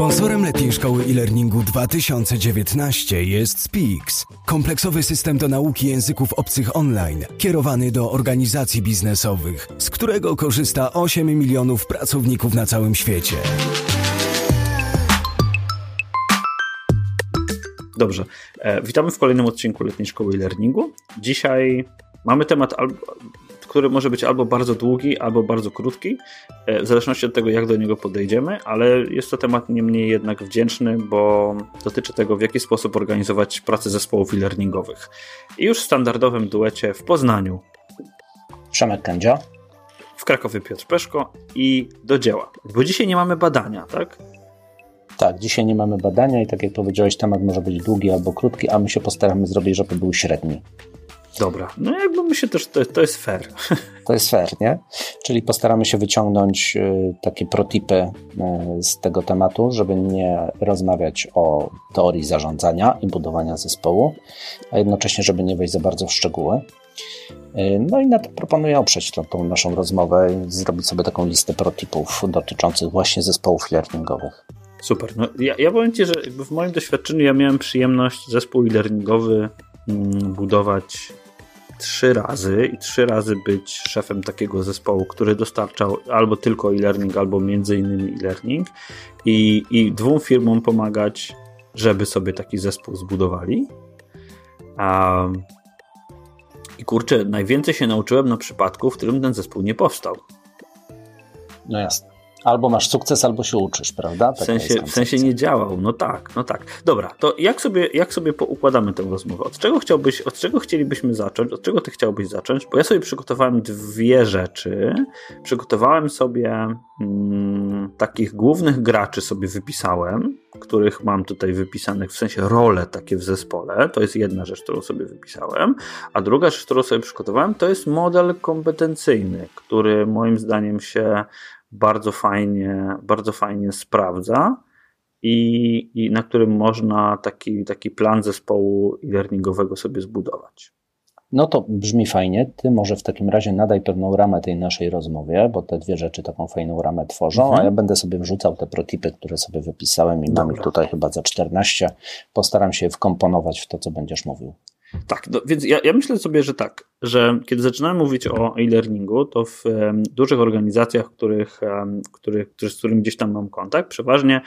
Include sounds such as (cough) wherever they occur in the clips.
Sponsorem letniej szkoły e-learningu 2019 jest Speaks, kompleksowy system do nauki języków obcych online, kierowany do organizacji biznesowych, z którego korzysta 8 milionów pracowników na całym świecie. Dobrze, e, witamy w kolejnym odcinku letniej szkoły e-learningu. Dzisiaj mamy temat który może być albo bardzo długi, albo bardzo krótki, e, w zależności od tego, jak do niego podejdziemy, ale jest to temat nie mniej jednak wdzięczny, bo dotyczy tego, w jaki sposób organizować pracę zespołów e-learningowych. I już w standardowym duecie w Poznaniu. Przemek Kędzia. W Krakowie Piotr Peszko i do dzieła. Bo dzisiaj nie mamy badania, tak? Tak, dzisiaj nie mamy badania i tak jak powiedziałeś, temat może być długi albo krótki, a my się postaramy zrobić, żeby był średni. Dobra, no jakby my się też, to, to jest fair. (laughs) To jest fair, nie? Czyli postaramy się wyciągnąć y, takie protipy y, z tego tematu, żeby nie rozmawiać o teorii zarządzania i budowania zespołu, a jednocześnie, żeby nie wejść za bardzo w szczegóły. Y, no i na to proponuję oprzeć tą, tą naszą rozmowę i zrobić sobie taką listę protipów dotyczących właśnie zespołów learningowych. Super. No, ja, ja powiem Ci, że w moim doświadczeniu ja miałem przyjemność zespół e-learningowy mm, budować trzy razy i trzy razy być szefem takiego zespołu, który dostarczał albo tylko e-learning, albo między innymi e-learning i, i dwóm firmom pomagać, żeby sobie taki zespół zbudowali. I kurczę, najwięcej się nauczyłem na przypadku, w którym ten zespół nie powstał. No jasne. Albo masz sukces, albo się uczysz, prawda? w sensie, w sensie nie działał, no tak, no tak. Dobra, to jak sobie, jak sobie poukładamy tę rozmowę? Od czego chciałbyś, od czego chcielibyśmy zacząć? Od czego ty chciałbyś zacząć? Bo ja sobie przygotowałem dwie rzeczy. Przygotowałem sobie mm, takich głównych graczy sobie wypisałem, których mam tutaj wypisanych, w sensie role takie w zespole. To jest jedna rzecz, którą sobie wypisałem. A druga rzecz, którą sobie przygotowałem, to jest model kompetencyjny, który moim zdaniem się bardzo fajnie, bardzo fajnie sprawdza i, i na którym można taki, taki plan zespołu e-learningowego sobie zbudować. No to brzmi fajnie. Ty może w takim razie nadaj pewną ramę tej naszej rozmowie, bo te dwie rzeczy taką fajną ramę tworzą, mhm. a ja będę sobie wrzucał te protipy, które sobie wypisałem i Dobra. mam ich tutaj chyba za 14. Postaram się wkomponować w to, co będziesz mówił. Tak, no, więc ja, ja, myślę sobie, że tak, że kiedy zaczynałem mówić o e-learningu, to w um, dużych organizacjach, których, um, których, z którymi gdzieś tam mam kontakt, przeważnie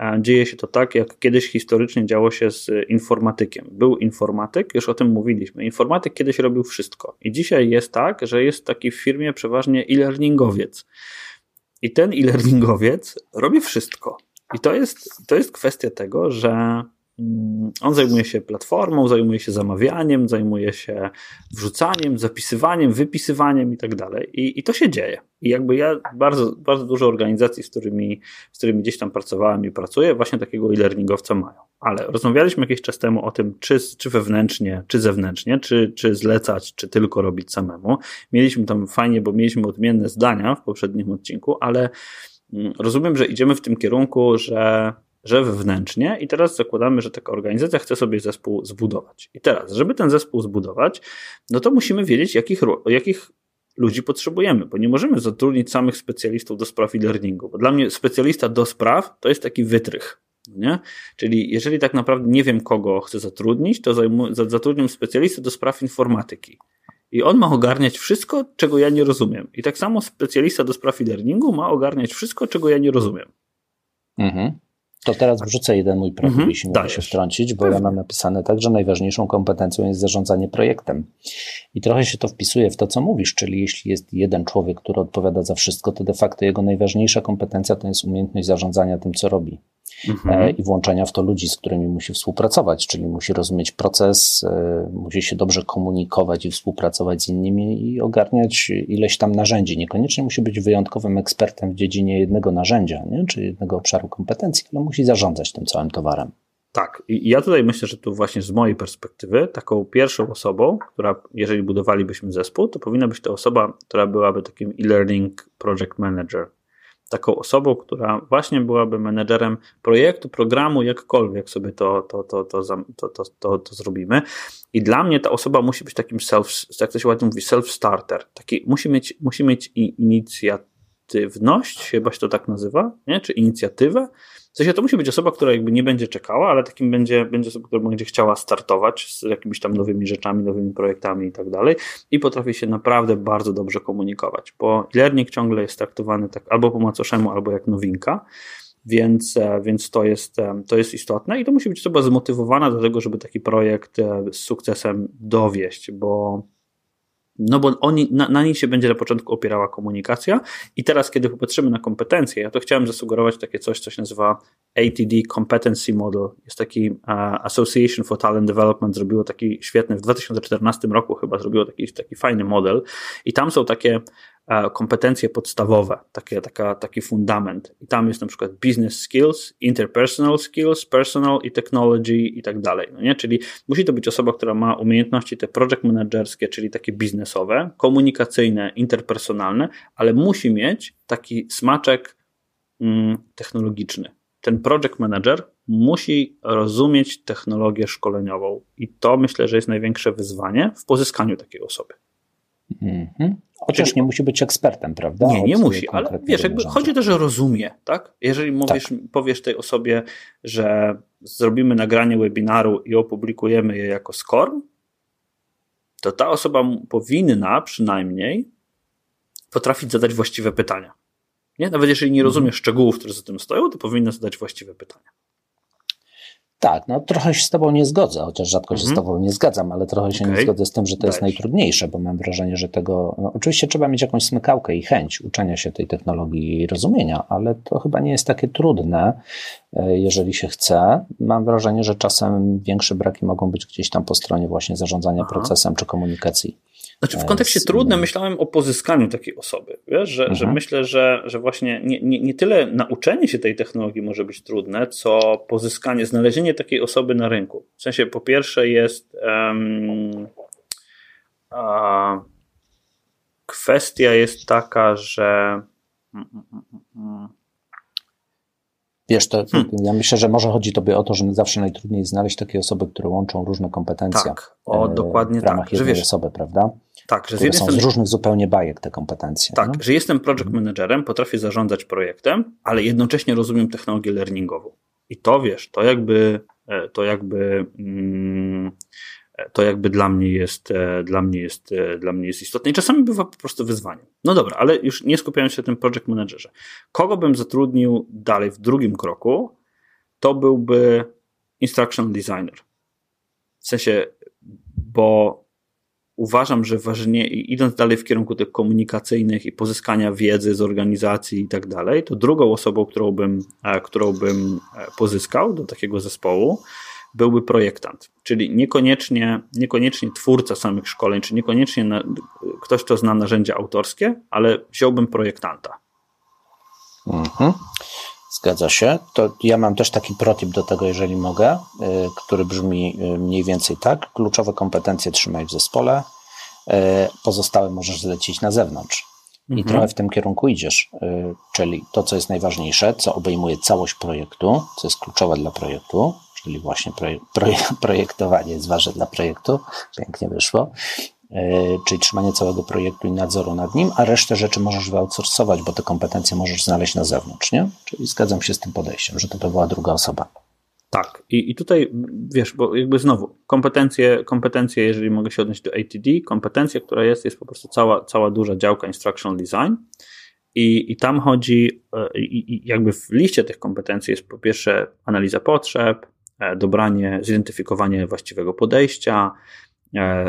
um, dzieje się to tak, jak kiedyś historycznie działo się z informatykiem. Był informatyk, już o tym mówiliśmy. Informatyk kiedyś robił wszystko. I dzisiaj jest tak, że jest taki w firmie przeważnie e-learningowiec. I ten e-learningowiec robi wszystko. I to jest, to jest kwestia tego, że on zajmuje się platformą, zajmuje się zamawianiem, zajmuje się wrzucaniem, zapisywaniem, wypisywaniem i tak dalej. I, I to się dzieje. I jakby ja bardzo, bardzo dużo organizacji, z którymi, z którymi gdzieś tam pracowałem i pracuję, właśnie takiego e-learningowca mają. Ale rozmawialiśmy jakiś czas temu o tym, czy, czy wewnętrznie, czy zewnętrznie, czy, czy zlecać, czy tylko robić samemu. Mieliśmy tam fajnie, bo mieliśmy odmienne zdania w poprzednim odcinku, ale mm, rozumiem, że idziemy w tym kierunku, że że wewnętrznie i teraz zakładamy, że taka organizacja chce sobie zespół zbudować. I teraz, żeby ten zespół zbudować, no to musimy wiedzieć, jakich, jakich ludzi potrzebujemy, bo nie możemy zatrudnić samych specjalistów do spraw e-learningu, bo dla mnie specjalista do spraw to jest taki wytrych. Nie? Czyli jeżeli tak naprawdę nie wiem, kogo chcę zatrudnić, to zatrudniam specjalistę do spraw informatyki. I on ma ogarniać wszystko, czego ja nie rozumiem. I tak samo specjalista do spraw e-learningu ma ogarniać wszystko, czego ja nie rozumiem. Mhm. To teraz wrzucę jeden mój projekt, -hmm, jeśli mogę się wtrącić, bo ja mam napisane tak, że najważniejszą kompetencją jest zarządzanie projektem. I trochę się to wpisuje w to, co mówisz, czyli jeśli jest jeden człowiek, który odpowiada za wszystko, to de facto jego najważniejsza kompetencja to jest umiejętność zarządzania tym, co robi. Mhm. E, i włączenia w to ludzi, z którymi musi współpracować, czyli musi rozumieć proces, e, musi się dobrze komunikować i współpracować z innymi i ogarniać ileś tam narzędzi. Niekoniecznie musi być wyjątkowym ekspertem w dziedzinie jednego narzędzia, nie? czy jednego obszaru kompetencji, ale musi zarządzać tym całym towarem. Tak, i ja tutaj myślę, że tu właśnie z mojej perspektywy taką pierwszą osobą, która, jeżeli budowalibyśmy zespół, to powinna być to osoba, która byłaby takim e-learning project manager, taką osobą, która właśnie byłaby menedżerem projektu, programu, jakkolwiek sobie to, to, to, to, to, to, to, to zrobimy. I dla mnie ta osoba musi być takim self, jak to się ładnie mówi, self-starter. Taki, musi mieć, musi mieć inicjatywność, chyba się to tak nazywa, nie? czy inicjatywę, sensie to musi być osoba, która jakby nie będzie czekała, ale takim będzie, będzie osoba, która będzie chciała startować z jakimiś tam nowymi rzeczami, nowymi projektami i tak dalej i potrafi się naprawdę bardzo dobrze komunikować, bo e-learning ciągle jest traktowany tak albo po macoszemu, albo jak nowinka, więc, e, więc to, jest, e, to jest istotne i to musi być osoba zmotywowana do tego, żeby taki projekt e, z sukcesem dowieść, bo no bo oni, na, na nich się będzie na początku opierała komunikacja i teraz, kiedy popatrzymy na kompetencje, ja to chciałem zasugerować takie coś, co się nazywa ATD Competency Model. Jest taki uh, Association for Talent Development, zrobiło taki świetny, w 2014 roku chyba zrobiło taki, taki fajny model i tam są takie kompetencje podstawowe, takie, taka, taki fundament. I tam jest na przykład business skills, interpersonal skills, personal i technology i tak dalej. No nie? Czyli musi to być osoba, która ma umiejętności te project managerskie, czyli takie biznesowe, komunikacyjne, interpersonalne, ale musi mieć taki smaczek mm, technologiczny. Ten project manager musi rozumieć technologię szkoleniową i to myślę, że jest największe wyzwanie w pozyskaniu takiej osoby. -hmm. Chociaż nie musi być ekspertem, prawda? Nie, nie musi, ale wiesz, jakby chodzi też, że rozumie, tak? Jeżeli mówisz, tak. powiesz tej osobie, że zrobimy nagranie webinaru i opublikujemy je jako SCORM, to ta osoba powinna przynajmniej potrafić zadać właściwe pytania. Nie? Nawet jeżeli nie rozumie mhm. szczegółów, które za tym stoją, to powinna zadać właściwe pytania. Tak, no trochę się z Tobą nie zgodzę, chociaż rzadko się z mhm. Tobą nie zgadzam, ale trochę się okay. nie zgodzę z tym, że to Dajesz. jest najtrudniejsze, bo mam wrażenie, że tego. No, oczywiście trzeba mieć jakąś smykałkę i chęć uczenia się tej technologii i rozumienia, ale to chyba nie jest takie trudne, e, jeżeli się chce. Mam wrażenie, że czasem większe braki mogą być gdzieś tam po stronie właśnie zarządzania Aha. procesem czy komunikacji. Znaczy w kontekście trudnym myślałem o pozyskaniu takiej osoby. Wiesz, że, że mhm. myślę, że, że właśnie nie, nie, nie tyle nauczenie się tej technologii może być trudne, co pozyskanie, znalezienie takiej osoby na rynku. W sensie po pierwsze jest um, a, kwestia jest taka, że mm, mm, mm, Wiesz, to hmm. ja myślę, że może chodzi tobie o to, że zawsze najtrudniej znaleźć takie osoby, które łączą różne kompetencje. Tak, o, e, dokładnie w ramach tak. jednej wiesz, osoby, prawda? Tak, że z są z różnych zupełnie bajek te kompetencje. Tak, no? że jestem project managerem, potrafię zarządzać projektem, ale jednocześnie rozumiem technologię learningową. I to wiesz, to jakby, e, to jakby, mm, e, to jakby dla mnie jest, dla mnie jest, dla mnie jest istotne i czasami bywa po prostu wyzwaniem. No dobra, ale już nie skupiając się na tym project managerze. Kogo bym zatrudnił dalej w drugim kroku, to byłby instructional designer. W sensie, bo uważam, że ważnie, idąc dalej w kierunku tych komunikacyjnych i pozyskania wiedzy z organizacji i tak dalej, to drugą osobą, którą bym, e, którą bym e, pozyskał do takiego zespołu, byłby projektant, czyli niekoniecznie, niekoniecznie twórca samych szkoleń, czy niekoniecznie na, ktoś, kto zna narzędzia autorskie, ale wziąłbym projektanta. Mhm. Zgadza się. To ja mam też taki protip do tego, jeżeli mogę, y, który brzmi y, mniej więcej tak. Kluczowe kompetencje trzymaj w zespole, y, pozostałe możesz zlecić na zewnątrz. I mhm. trochę w tym kierunku idziesz, czyli to, co jest najważniejsze, co obejmuje całość projektu, co jest kluczowe dla projektu, czyli właśnie (laughs) projektowanie jest ważne dla projektu, pięknie wyszło, czyli trzymanie całego projektu i nadzoru nad nim, a resztę rzeczy możesz wyoutsourcować, bo te kompetencje możesz znaleźć na zewnątrz, nie? Czyli zgadzam się z tym podejściem, że to by była druga osoba. Tak, i, i tutaj wiesz, bo jakby znowu, kompetencje, kompetencje, jeżeli mogę się odnieść do ATD, kompetencja, która jest, jest po prostu cała, cała duża działka instructional design. I, i tam chodzi, e, i, i jakby w liście tych kompetencji jest po pierwsze analiza potrzeb, e, dobranie, zidentyfikowanie właściwego podejścia, E,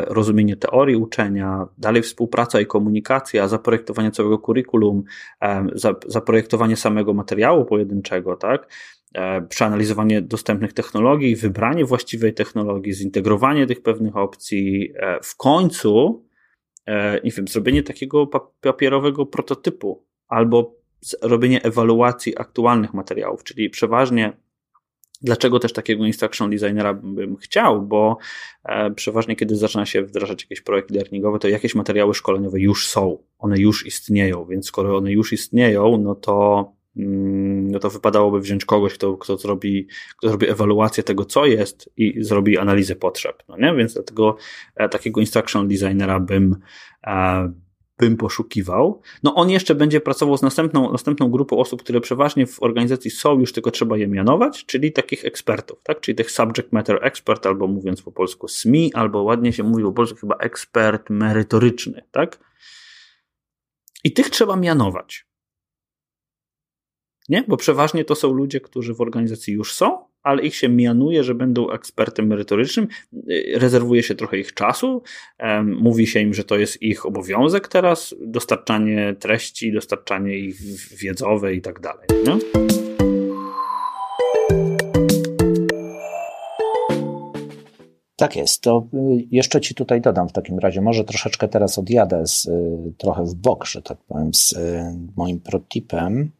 rozumienie teorii uczenia, dalej współpraca i komunikacja, zaprojektowanie całego kurikulum, e, zaprojektowanie samego materiału pojedynczego, tak? E, przeanalizowanie dostępnych technologii, wybranie właściwej technologii, zintegrowanie tych pewnych opcji, w końcu, nie wiem, zrobienie takiego papierowego prototypu albo robienie ewaluacji aktualnych materiałów, czyli przeważnie Dlaczego też takiego instruction designera bym chciał? Bo e, przeważnie, kiedy zaczyna się wdrażać jakieś projekty learningowe, to jakieś materiały szkoleniowe już są, one już istnieją, więc skoro one już istnieją, no to, mm, no to wypadałoby wziąć kogoś, kto, kto, zrobi, kto zrobi ewaluację tego, co jest i zrobi analizę potrzeb. No nie? Więc dlatego e, takiego instruction designera bym, e, bym poszukiwał. No on jeszcze będzie pracował z następną, następną grupą osób, które przeważnie w organizacji są, już tylko trzeba je mianować, czyli takich ekspertów, tak? Czyli tych subject matter expert, albo mówiąc po polsku SMI, albo ładnie się mówi po polsku chyba ekspert merytoryczny, tak? I tych trzeba mianować. Nie? Bo przeważnie to są ludzie, którzy w organizacji już są, ale ich się mianuje, że będą ekspertem merytorycznym, rezerwuje się trochę ich czasu, mówi się im, że to jest ich obowiązek teraz, dostarczanie treści, dostarczanie ich wiedzowe i tak dalej. Nie? Tak jest. To y, jeszcze Ci tutaj dodam w takim razie. Może troszeczkę teraz odjadę z, y, trochę w bok, że tak powiem, z y, moim protipem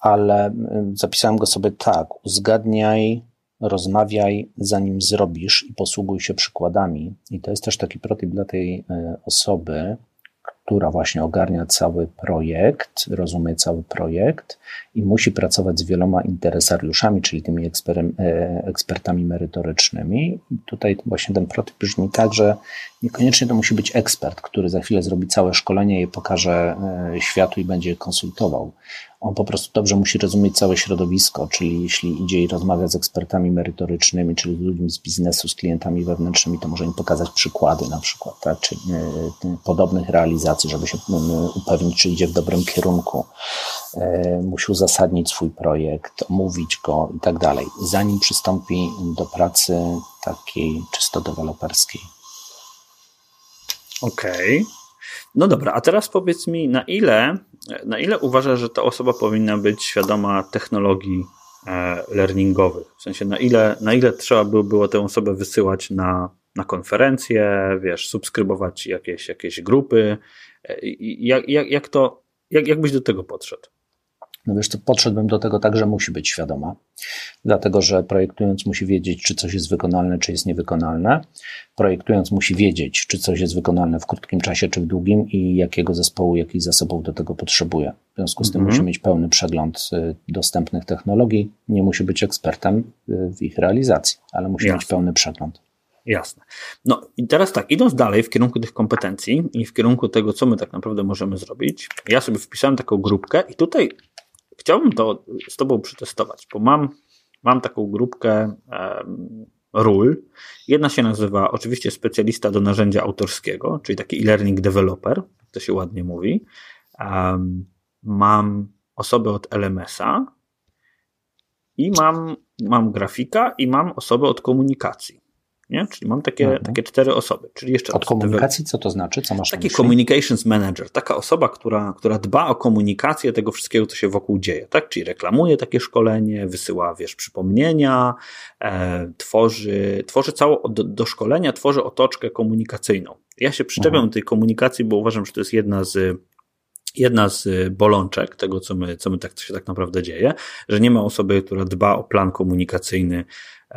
ale y, zapisałem go sobie tak. Uzgadniaj, rozmawiaj, zanim zrobisz i posługuj się przykładami. I to jest też taki protip dla tej y, osoby, która właśnie ogarnia cały projekt, rozumie cały projekt i musi pracować z wieloma interesariuszami, czyli tymi e, ekspertami merytorycznymi. I tutaj właśnie ten prototyp brzmi tak, że niekoniecznie to musi być ekspert, który za chwilę zrobi całe szkolenie i pokaże e, światu i będzie konsultował. On po prostu dobrze musi rozumieć całe środowisko, czyli jeśli idzie i rozmawia z ekspertami merytorycznymi, czyli z ludźmi z biznesu, z klientami wewnętrznymi, to może im pokazać przykłady na przykład, tak, czy e, podobnych realizacji, żeby się upewnić, czy idzie w dobrym kierunku. Musi uzasadnić swój projekt, omówić go i tak dalej, zanim przystąpi do pracy takiej czysto deweloperskiej. Okej. Okay. No dobra, a teraz powiedz mi, na ile, na ile uważasz, że ta osoba powinna być świadoma technologii e, learningowych? W sensie, na ile, na ile trzeba by było tę osobę wysyłać na, na konferencje, wiesz, subskrybować jakieś, jakieś grupy? Jak, jak, jak to, jak, jak byś do tego podszedł? No wiesz, to podszedłbym do tego tak, że musi być świadoma, dlatego że projektując musi wiedzieć, czy coś jest wykonalne, czy jest niewykonalne. Projektując musi wiedzieć, czy coś jest wykonalne w krótkim czasie, czy w długim i jakiego zespołu, jakich zasobów do tego potrzebuje. W związku z tym mhm. musi mieć pełny przegląd y, dostępnych technologii. Nie musi być ekspertem y, w ich realizacji, ale musi Jasne. mieć pełny przegląd. Jasne. No i teraz tak, idąc dalej w kierunku tych kompetencji i w kierunku tego, co my tak naprawdę możemy zrobić, ja sobie wpisałem taką grupkę i tutaj Chciałbym to z Tobą przetestować, bo mam, mam taką grupkę ról. Jedna się nazywa oczywiście specjalista do narzędzia autorskiego, czyli taki e-learning developer, to się ładnie mówi. Mam osobę od LMS-a i mam, mam grafika i mam osobę od komunikacji. Nie? Czyli mam takie, mhm. takie cztery osoby. Czyli jeszcze od komunikacji, co to znaczy? Co masz Taki communications manager, taka osoba, która, która dba o komunikację tego wszystkiego, co się wokół dzieje. Tak? Czyli reklamuje takie szkolenie, wysyła wiesz, przypomnienia, e, tworzy, tworzy całą, do, do szkolenia tworzy otoczkę komunikacyjną. Ja się przyczepiam mhm. do tej komunikacji, bo uważam, że to jest jedna z jedna z bolączek tego, co my, co my tak, co się tak naprawdę dzieje, że nie ma osoby, która dba o plan komunikacyjny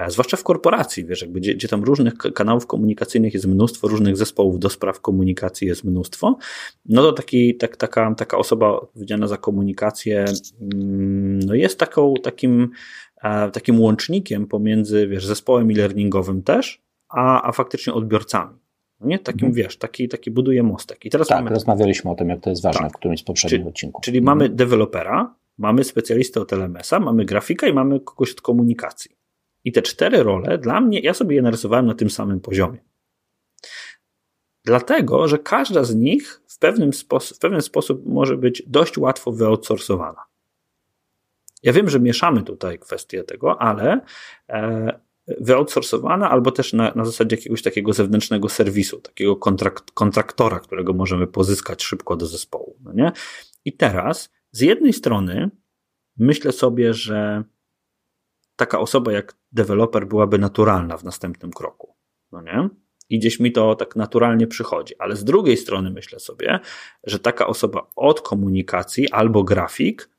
zwłaszcza w korporacji, wiesz, jakby gdzie, gdzie tam różnych kanałów komunikacyjnych jest mnóstwo, różnych zespołów do spraw komunikacji jest mnóstwo, no to taki, tak, taka, taka osoba odpowiedzialna za komunikację mm, no jest taką, takim, e, takim łącznikiem pomiędzy, wiesz, zespołem e-learningowym też, a, a faktycznie odbiorcami. No nie? Takim, mhm. wiesz, taki, taki buduje mostek. I teraz tak, mamy... rozmawialiśmy o tym, jak to jest ważne tak. w którymś z poprzednich czyli, odcinków. Czyli mhm. mamy dewelopera, mamy specjalistę od LMS-a, mamy grafika i mamy kogoś od komunikacji. I te cztery role dla mnie, ja sobie je narysowałem na tym samym poziomie. Dlatego, że każda z nich w pewnym, sposób, w pewien sposób może być dość łatwo wyoutsourcowana. Ja wiem, że mieszamy tutaj kwestie tego, ale e, wyoutsourcowana albo też na, na zasadzie jakiegoś takiego zewnętrznego serwisu, takiego kontrakt, kontraktora, którego możemy pozyskać szybko do zespołu. No nie? I teraz z jednej strony myślę sobie, że taka osoba jak deweloper byłaby naturalna w następnym kroku. No nie? I gdzieś mi to tak naturalnie przychodzi. Ale z drugiej strony myślę sobie, że taka osoba od komunikacji albo grafik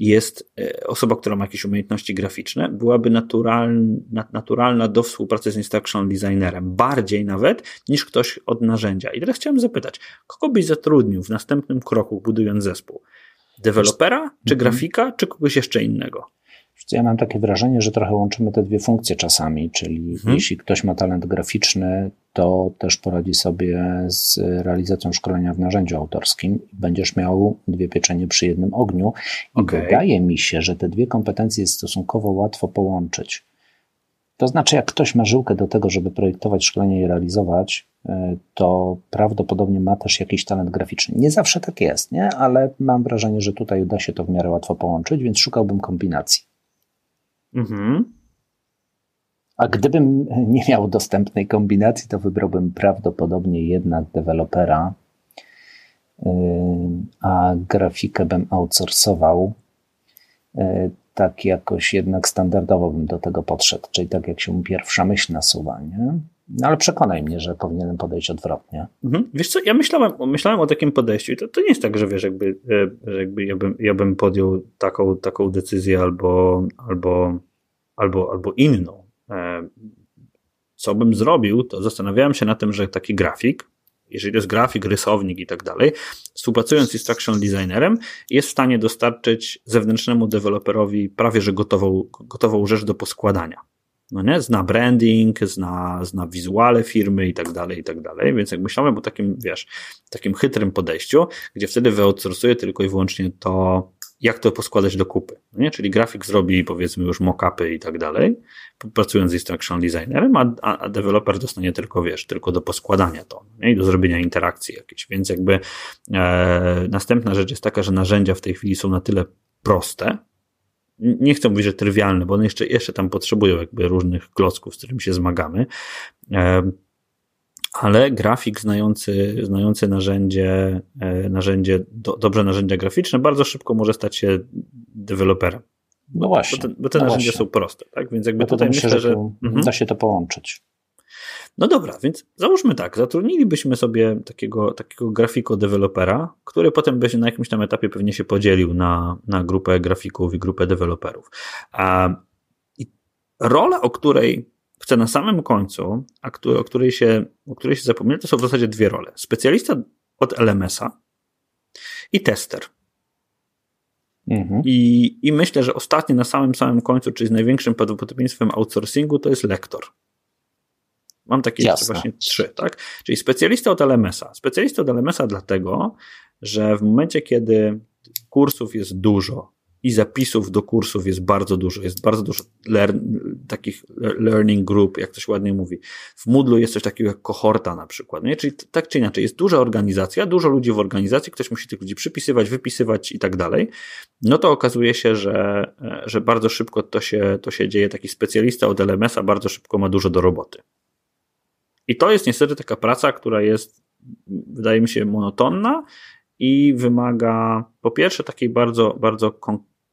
jest e, osoba, która ma jakieś umiejętności graficzne, byłaby naturalna, naturalna do współpracy z instructional designerem, bardziej nawet niż ktoś od narzędzia. I teraz chciałem zapytać, kogo byś zatrudnił w następnym kroku, budując zespół? Dewelopera, czy mhm. grafika, czy kogoś jeszcze innego? Ja mam takie wrażenie, że trochę łączymy te dwie funkcje czasami, czyli mhm. jeśli ktoś ma talent graficzny, to też poradzi sobie z realizacją szkolenia w narzędziu autorskim. Będziesz miał dwie pieczenie przy jednym ogniu. I okay. wydaje mi się, że te dwie kompetencje jest stosunkowo łatwo połączyć. To znaczy, jak ktoś ma żyłkę do tego, żeby projektować szkolenie i realizować, e, to prawdopodobnie ma też jakiś talent graficzny. Nie zawsze tak jest, nie? ale mam wrażenie, że tutaj uda się to w miarę łatwo połączyć, więc szukałbym kombinacji. Mhm. A gdybym nie miał dostępnej kombinacji, to wybrałbym prawdopodobnie jednak dewelopera, y, a grafikę bym outsourcował. Y, tak jakoś jednak standardowo bym do tego podszedł, czyli tak jak się pierwsza myśl nasuwa, nie? No ale przekonaj mnie, że powinienem podejść odwrotnie. Mhm. Wiesz co, ja myślałem, myślałem o takim podejściu i to, to nie jest tak, że wiesz, jakby, e, że jakby ja, bym, ja bym podjął taką, taką decyzję albo, albo, albo, albo inną. E, co bym zrobił, to zastanawiałem się na tym, że taki grafik, jeżeli to jest grafik, rysownik i tak dalej, współpracując z instruction designerem, jest w stanie dostarczyć zewnętrznemu deweloperowi prawie że gotową, gotową rzecz do poskładania. No nie? Zna branding, zna, zna wizuale firmy i tak dalej, i tak dalej. Więc jak myślałem o takim, wiesz, takim chytrym podejściu, gdzie wtedy wyoutsourcuje tylko i wyłącznie to, jak to poskładać do kupy. No nie? Czyli grafik zrobi powiedzmy już mock-upy i tak dalej, pracując z instruction designerem, a, a deweloper dostanie tylko, wiesz, tylko do poskładania to nie? i do zrobienia interakcji jakiejś. Więc jakby e, następna rzecz jest taka, że narzędzia w tej chwili są na tyle proste, nie chcę mówić, że trywialne, bo one jeszcze, jeszcze tam potrzebują jakby różnych klocków, z którymi się zmagamy, ale grafik znający, znający narzędzie, e, narzędzie do, dobrze narzędzia graficzne bardzo szybko może stać się deweloperem. No właśnie. Bo te, bo te no narzędzia właśnie. są proste, tak? Więc jakby tutaj myślę, myślę, że. że mhm. da się to połączyć. No dobra, więc załóżmy tak, zatrudnilibyśmy sobie takiego, takiego grafiko-dewelopera, który potem by się na jakimś tam etapie pewnie się podzielił na, na grupę grafików i grupę deweloperów. A, I rola, o której chcę na samym końcu, a który, o, której się, o której się zapomnieli, to są w zasadzie dwie role. Specjalista od LMS-a i tester. Mhm. I, I myślę, że ostatni na samym samym końcu, czyli z największym prawdopodobieństwem outsourcingu, to jest lektor. Mam takie jeszcze właśnie trzy, tak? Czyli specjalista od LMS-a. Specjalista od LMS-a dlatego, że w momencie, kiedy kursów jest dużo i zapisów do kursów jest bardzo dużo, jest bardzo dużo learn, takich learning group, jak to się ładnie mówi. W Moodle jest coś takiego jak kohorta na przykład, nie? Czyli tak czy inaczej, jest duża organizacja, dużo ludzi w organizacji, ktoś musi tych ludzi przypisywać, wypisywać i tak dalej. No to okazuje się, że, że bardzo szybko to się, to się dzieje. Taki specjalista od LMS-a bardzo szybko ma dużo do roboty. I to jest niestety taka praca, która jest, wydaje mi się, monotonna i wymaga po pierwsze takiej bardzo, bardzo,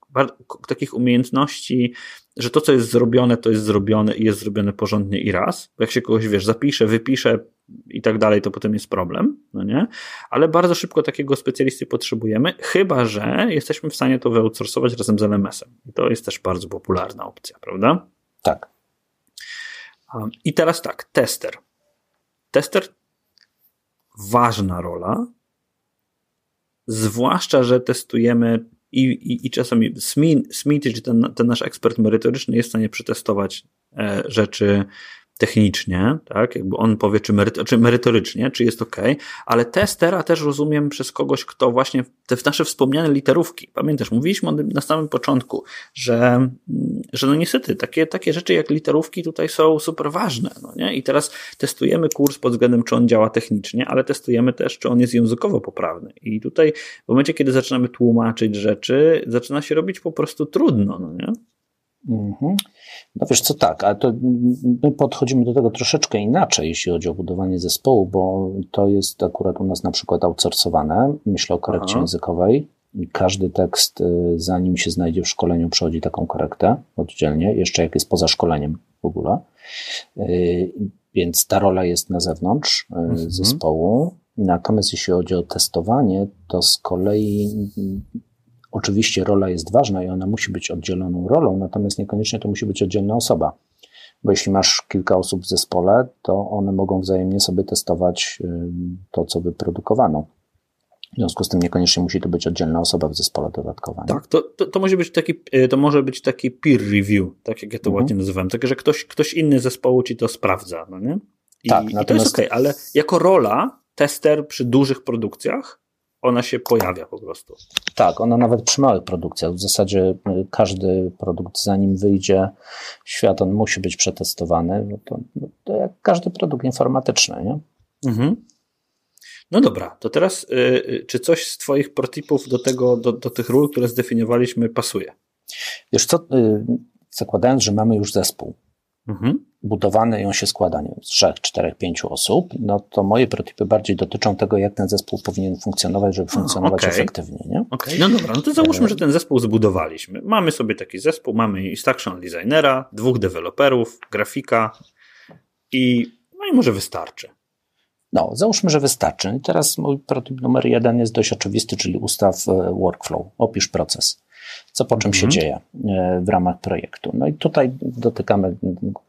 bardzo takich umiejętności, że to, co jest zrobione, to jest zrobione i jest zrobione porządnie i raz. Bo jak się kogoś, wiesz, zapisze, wypisze i tak dalej, to potem jest problem, no nie? Ale bardzo szybko takiego specjalisty potrzebujemy, chyba że jesteśmy w stanie to wyoutsourcować razem z LMS-em. I to jest też bardzo popularna opcja, prawda? Tak. I teraz tak, tester. Tester? Ważna rola, zwłaszcza, że testujemy i, i, i czasami Smith, czyli ten, ten nasz ekspert merytoryczny jest w stanie przetestować e, rzeczy technicznie, tak, jakby on powie, czy, meryto, czy merytorycznie, czy jest ok, ale testera też rozumiem przez kogoś, kto właśnie te nasze wspomniane literówki, pamiętasz, mówiliśmy na samym początku, że, że no niestety takie, takie rzeczy jak literówki tutaj są super ważne, no nie? I teraz testujemy kurs pod względem, czy on działa technicznie, ale testujemy też, czy on jest językowo poprawny. I tutaj w momencie, kiedy zaczynamy tłumaczyć rzeczy, zaczyna się robić po prostu trudno, no nie? Mhm. No wiesz co, tak, ale to my podchodzimy do tego troszeczkę inaczej, jeśli chodzi o budowanie zespołu, bo to jest akurat u nas na przykład outsourcowane. Myślę o korekcie Aha. językowej. Każdy tekst, y, zanim się znajdzie w szkoleniu, przechodzi taką korektę oddzielnie, jeszcze jak jest poza szkoleniem w ogóle. Y, więc ta rola jest na zewnątrz y, mhm. zespołu. Natomiast jeśli chodzi o testowanie, to z kolei Oczywiście rola jest ważna i ona musi być oddzieloną rolą, natomiast niekoniecznie to musi być oddzielna osoba. Bo jeśli masz kilka osób w zespole, to one mogą wzajemnie sobie testować to, co wyprodukowano. W związku z tym niekoniecznie musi to być oddzielna osoba w zespole dodatkowa. Nie? Tak, to, to, to, może być taki, e, to może być taki peer review, tak jak ja to mhm. ładnie nazywam, tak, że ktoś, ktoś inny z zespołu ci to sprawdza, no nie? I, tak, i natomiast... to jest okej, okay, ale jako rola tester przy dużych produkcjach ona się pojawia po prostu. Tak, ona nawet przy małych produkcjach. W zasadzie y, każdy produkt, zanim wyjdzie w świat, on musi być przetestowany. No to, no to jak każdy produkt informatyczny, nie? Mhm. No dobra, to teraz yy, czy coś z Twoich protipów do, tego, do, do tych ról, które zdefiniowaliśmy, pasuje? Wiesz co, yy, zakładając, że mamy już zespół, mhm. Budowany i on się składa nie, z trzech, czterech, pięciu osób, no to moje protypy bardziej dotyczą tego, jak ten zespół powinien funkcjonować, żeby funkcjonować okay. efektywnie. Nie? Okay. No dobra, no to załóżmy, że ten zespół zbudowaliśmy. Mamy sobie taki zespół, mamy instruction designera, dwóch deweloperów, grafika i no i może wystarczy. No, załóżmy, że wystarczy. I teraz mój prototyp numer jeden jest dość oczywisty, czyli ustaw e, workflow, opisz proces co po czym się mhm. dzieje e, w ramach projektu. No i tutaj dotykamy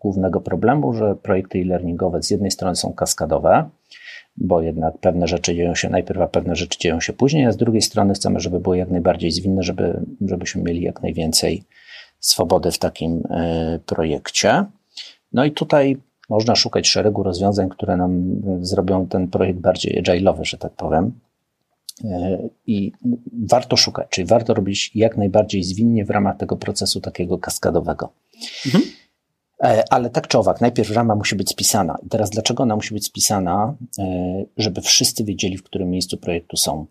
głównego problemu, że projekty e-learningowe z jednej strony są kaskadowe, bo jednak pewne rzeczy dzieją się najpierw, a pewne rzeczy dzieją się później, a z drugiej strony chcemy, żeby było jak najbardziej zwinne, żeby, żebyśmy mieli jak najwięcej swobody w takim e, projekcie. No i tutaj można szukać szeregu rozwiązań, które nam zrobią ten projekt bardziej agile'owy, że tak powiem. I warto szukać, czyli warto robić jak najbardziej zwinnie w ramach tego procesu takiego kaskadowego. Mhm. E, ale tak czy owak, najpierw rama musi być spisana. I teraz dlaczego ona musi być spisana? E, żeby wszyscy wiedzieli, w którym miejscu projektu są.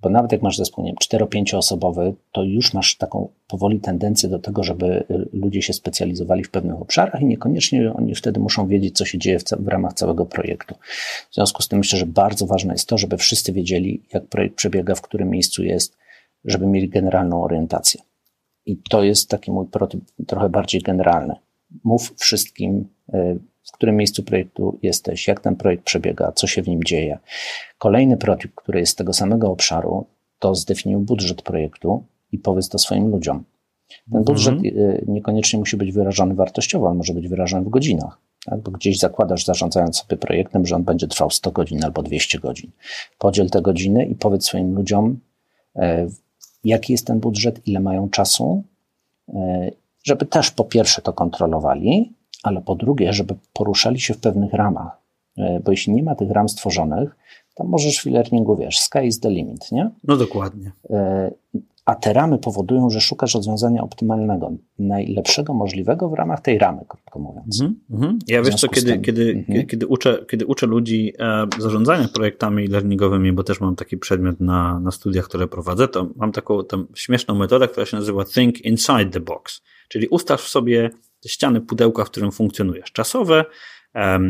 Bo nawet jak masz zespół, nie wiem, 4-5 osobowy, to już masz taką powoli tendencję do tego, żeby y, ludzie się specjalizowali w pewnych obszarach i niekoniecznie oni wtedy muszą wiedzieć, co się dzieje w, w ramach całego projektu. W związku z tym myślę, że bardzo ważne jest to, żeby wszyscy wiedzieli, jak projekt przebiega, w którym miejscu jest, żeby mieli generalną orientację. I to jest taki mój prototyp trochę bardziej generalny. Mów wszystkim, y, w którym miejscu projektu jesteś, jak ten projekt przebiega, co się w nim dzieje. Kolejny prototyp, który jest z tego samego obszaru, to zdefiniuj budżet projektu i powiedz to swoim ludziom. Ten mhm. budżet y, niekoniecznie musi być wyrażony wartościowo, on może być wyrażony w godzinach. Tak? Bo gdzieś zakładasz, zarządzając sobie projektem, że on będzie trwał 100 godzin albo 200 godzin. Podziel te godziny i powiedz swoim ludziom, e, jaki jest ten budżet, ile mają czasu, e, żeby też po pierwsze to kontrolowali, ale po drugie, żeby poruszali się w pewnych ramach. E, bo jeśli nie ma tych ram stworzonych, to możesz w e-learningu, wiesz, sky is the limit, nie? No dokładnie. E, a te ramy powodują, że szukasz rozwiązania optymalnego, najlepszego możliwego w ramach tej ramy, krótko mówiąc. Mm -hmm. Ja wiesz co, kiedy, kiedy, mm -hmm. kiedy, uczę, kiedy uczę ludzi e, zarządzania projektami learningowymi, bo też mam taki przedmiot na, na studiach, które prowadzę, to mam taką tą śmieszną metodę, która się nazywa Think Inside the Box. Czyli ustaw sobie ściany pudełka, w którym funkcjonujesz. Czasowe, e,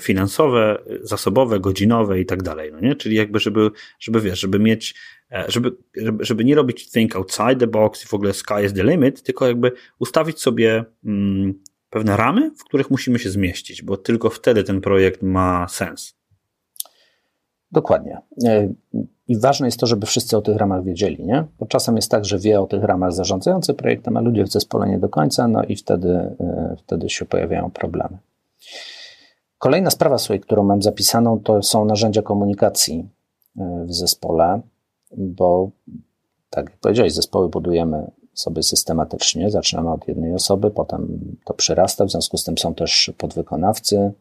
finansowe, zasobowe, godzinowe i tak dalej, no nie? Czyli jakby, żeby, żeby wiesz, żeby mieć, e, żeby, żeby nie robić think outside the box i w ogóle sky is the limit, tylko jakby ustawić sobie mm, pewne ramy, w których musimy się zmieścić, bo tylko wtedy ten projekt ma sens. Dokładnie. I ważne jest to, żeby wszyscy o tych ramach wiedzieli, nie? Bo czasem jest tak, że wie o tych ramach zarządzający projektem, a ludzie w zespole nie do końca, no i wtedy, e, wtedy się pojawiają problemy. Kolejna sprawa, słuchaj, którą mam zapisaną, to są narzędzia komunikacji e, w zespole, bo tak jak powiedziałeś, zespoły budujemy sobie systematycznie. Zaczynamy od jednej osoby, potem to przyrasta, w związku z tym są też podwykonawcy,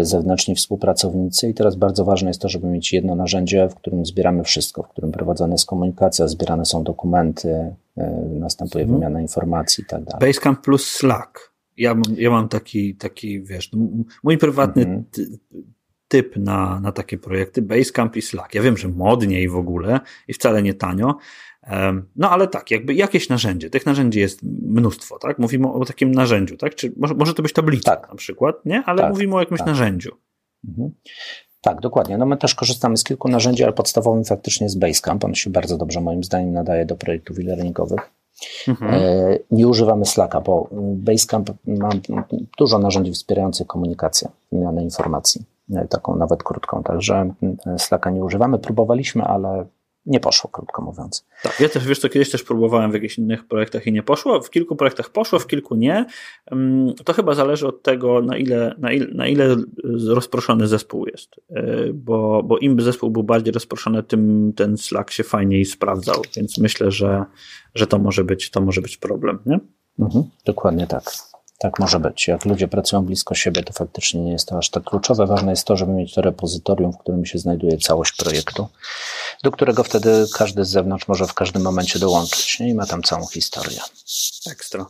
zewnętrzni współpracownicy i teraz bardzo ważne jest to, żeby mieć jedno narzędzie, w którym zbieramy wszystko, w którym prowadzona jest komunikacja, zbierane są dokumenty, e, następuje mhm. wymiana informacji i tak dalej. Basecamp plus Slack. Ja mam, ja mam taki, taki, wiesz, no, mój prywatny mhm. typ na, na takie projekty, Basecamp i Slack. Ja wiem, że modniej w ogóle i wcale nie tanio, no ale tak, jakby jakieś narzędzie. Tych narzędzi jest mnóstwo, tak? Mówimy o takim narzędziu, tak? Czy może, może to być tablica tak. na przykład, nie? Ale tak, mówimy o jakimś tak. narzędziu. Mhm. Tak, dokładnie. No my też korzystamy z kilku narzędzi, ale podstawowym faktycznie jest Basecamp. On się bardzo dobrze moim zdaniem nadaje do projektów e-learningowych. Mhm. E, nie używamy Slacka, bo Basecamp ma dużo narzędzi wspierających komunikację, wymianę informacji, e, taką nawet krótką, także Slacka nie używamy. Próbowaliśmy, ale nie poszło, krótko mówiąc. Tak, ja też, wiesz co, kiedyś też próbowałem w jakichś innych projektach i nie poszło, w kilku projektach poszło, w kilku nie. To chyba zależy od tego, na ile, na ile, na ile rozproszony zespół jest, e, bo, bo im zespół był bardziej rozproszony, tym ten Slack się fajniej sprawdzał, więc myślę, że, że to może być, to może być problem, nie? Mhm, dokładnie tak. Tak może być. Jak ludzie pracują blisko siebie, to faktycznie nie jest to aż tak kluczowe. Ważne jest to, żeby mieć to repozytorium, w którym się znajduje całość projektu, do którego wtedy każdy z zewnątrz może w każdym momencie dołączyć nie? i ma tam całą historię. Ekstra.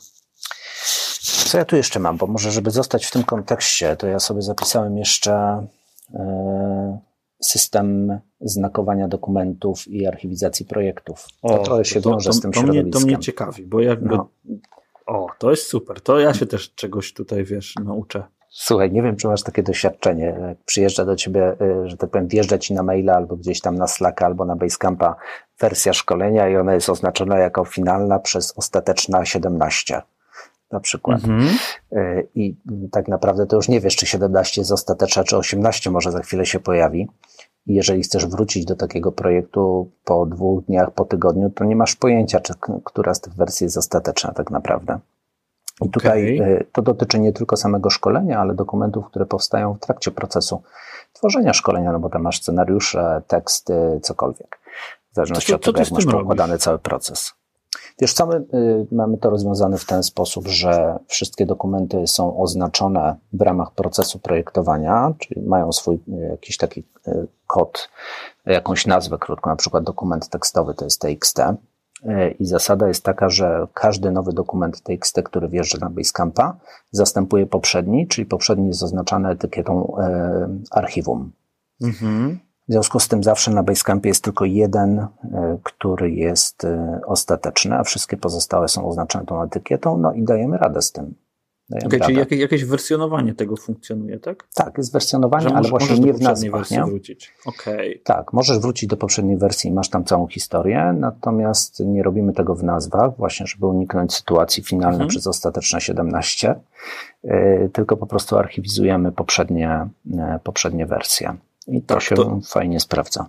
Co ja tu jeszcze mam? Bo może, żeby zostać w tym kontekście, to ja sobie zapisałem jeszcze e, system znakowania dokumentów i archiwizacji projektów. To o, trochę się to, wiąże to, z tym to środowiskiem. Mnie, to mnie ciekawi, bo jakby no. O, to jest super. To ja się też czegoś tutaj, wiesz, nauczę. Słuchaj, nie wiem, czy masz takie doświadczenie. Jak przyjeżdża do ciebie, y, że tak powiem, wjeżdża ci na maila albo gdzieś tam na Slacka albo na Basecampa wersja szkolenia i ona jest oznaczona jako finalna przez ostateczna 17 na przykład. Mhm. Y, I tak naprawdę to już nie wiesz, czy 17 jest ostateczna, czy 18 może za chwilę się pojawi. Jeżeli chcesz wrócić do takiego projektu po dwóch dniach, po tygodniu, to nie masz pojęcia, czy która z tych wersji jest ostateczna tak naprawdę. I tutaj okay. to dotyczy nie tylko samego szkolenia, ale dokumentów, które powstają w trakcie procesu tworzenia szkolenia, no bo tam masz scenariusze, teksty, cokolwiek. W zależności to, to, od tego, jak masz poukładany cały proces. Wiesz co, my y, mamy to rozwiązane w ten sposób, że wszystkie dokumenty są oznaczone w ramach procesu projektowania, czyli mają swój y, jakiś taki y, kod, jakąś nazwę krótką, na przykład dokument tekstowy to jest TXT. I zasada jest taka, że każdy nowy dokument TXT, który wjeżdża na Basecampa, zastępuje poprzedni, czyli poprzedni jest oznaczany etykietą archiwum. Mhm. W związku z tym zawsze na Basecampie jest tylko jeden, e, który jest e, ostateczny, a wszystkie pozostałe są oznaczone tą etykietą, no i dajemy radę z tym. Okay, czyli jakieś, jakieś wersjonowanie tego funkcjonuje, tak? Tak, jest wersjonowanie, ale właśnie nie w nazwach. Nie? wrócić. Okay. Tak, możesz wrócić do poprzedniej wersji i masz tam całą historię, natomiast nie robimy tego w nazwach, właśnie żeby uniknąć sytuacji finalnej mhm. przez ostateczne 17, yy, tylko po prostu archiwizujemy poprzednie, yy, poprzednie wersje. I to tak, się to... fajnie sprawdza.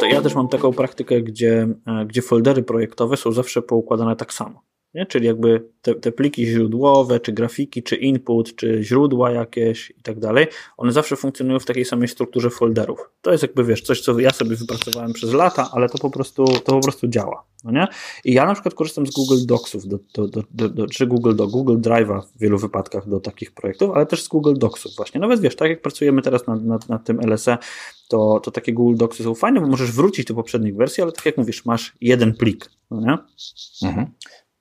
To ja też mam taką praktykę, gdzie, e, gdzie foldery projektowe są zawsze poukładane tak samo. Nie? Czyli jakby te, te pliki źródłowe, czy grafiki, czy input, czy źródła jakieś i tak dalej, one zawsze funkcjonują w takiej samej strukturze folderów. To jest jakby, wiesz, coś, co ja sobie wypracowałem przez lata, ale to po prostu, to po prostu działa. No nie? I ja na przykład korzystam z Google Docsów, do, do, do, do, czy Google do Google Drive'a w wielu wypadkach do takich projektów, ale też z Google Docsów właśnie. Nawet wiesz, tak jak pracujemy teraz nad, nad, nad tym LSE, to, to takie Google Docsy są fajne, bo możesz wrócić do poprzednich wersji, ale tak jak mówisz, masz jeden plik. No nie? Mhm.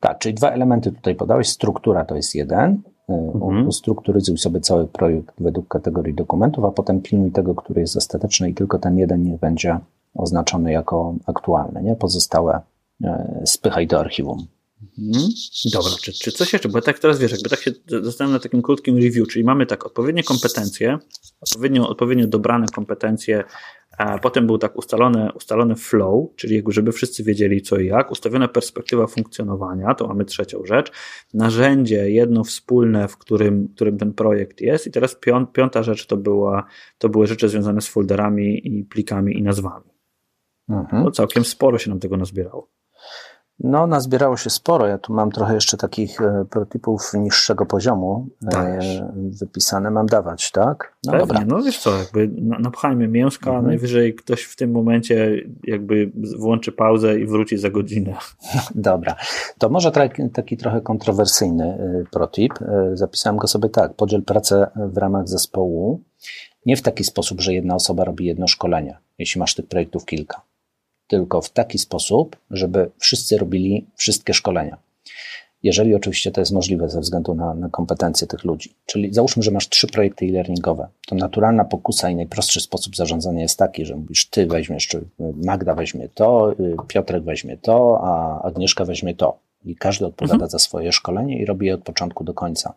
Tak, czyli dwa elementy tutaj podałeś. Struktura to jest jeden. Y, mhm. Ustrukturyzuj sobie cały projekt według kategorii dokumentów, a potem pilnuj tego, który jest ostateczny i tylko ten jeden niech będzie oznaczony jako aktualny. Nie? Pozostałe y, spychaj do archiwum. Mhm. Dobra, czy, czy coś jeszcze? Bo tak teraz wiesz, jakby tak się zastanawiam na takim krótkim review, czyli mamy tak odpowiednie kompetencje, odpowiednio, odpowiednio dobrane kompetencje, a potem był tak ustalony, ustalony flow, czyli żeby wszyscy wiedzieli co i jak, ustawiona perspektywa funkcjonowania, to mamy trzecią rzecz, narzędzie jedno wspólne, w którym, którym ten projekt jest i teraz piąta rzecz to, była, to były rzeczy związane z folderami i plikami i nazwami. Mhm. To całkiem sporo się nam tego nazbierało. No, nazbierało się sporo. Ja tu mam trochę jeszcze takich e, protipów niższego poziomu e, wypisane. Mam dawać, tak? No Pewnie, dobra. no wiesz co, jakby napchajmy mięska, mhm. najwyżej ktoś w tym momencie jakby włączy pauzę i wróci za godzinę. (laughs) Dobra, to może taki, taki trochę kontrowersyjny e, protip. Zapisałem go sobie tak, podziel pracę w ramach zespołu nie w taki sposób, że jedna osoba robi jedno szkolenie, jeśli masz tych projektów kilka tylko w taki sposób, żeby wszyscy robili wszystkie szkolenia. Jeżeli oczywiście to jest możliwe ze względu na, na kompetencje tych ludzi. Czyli załóżmy, że masz trzy projekty e-learningowe, to naturalna pokusa i najprostszy sposób zarządzania jest taki, że mówisz, ty weźmiesz, czy Magda weźmie to, y, Piotrek weźmie to, a Agnieszka weźmie to. I każdy odpowiada mhm. za swoje szkolenie i robi je od początku do końca.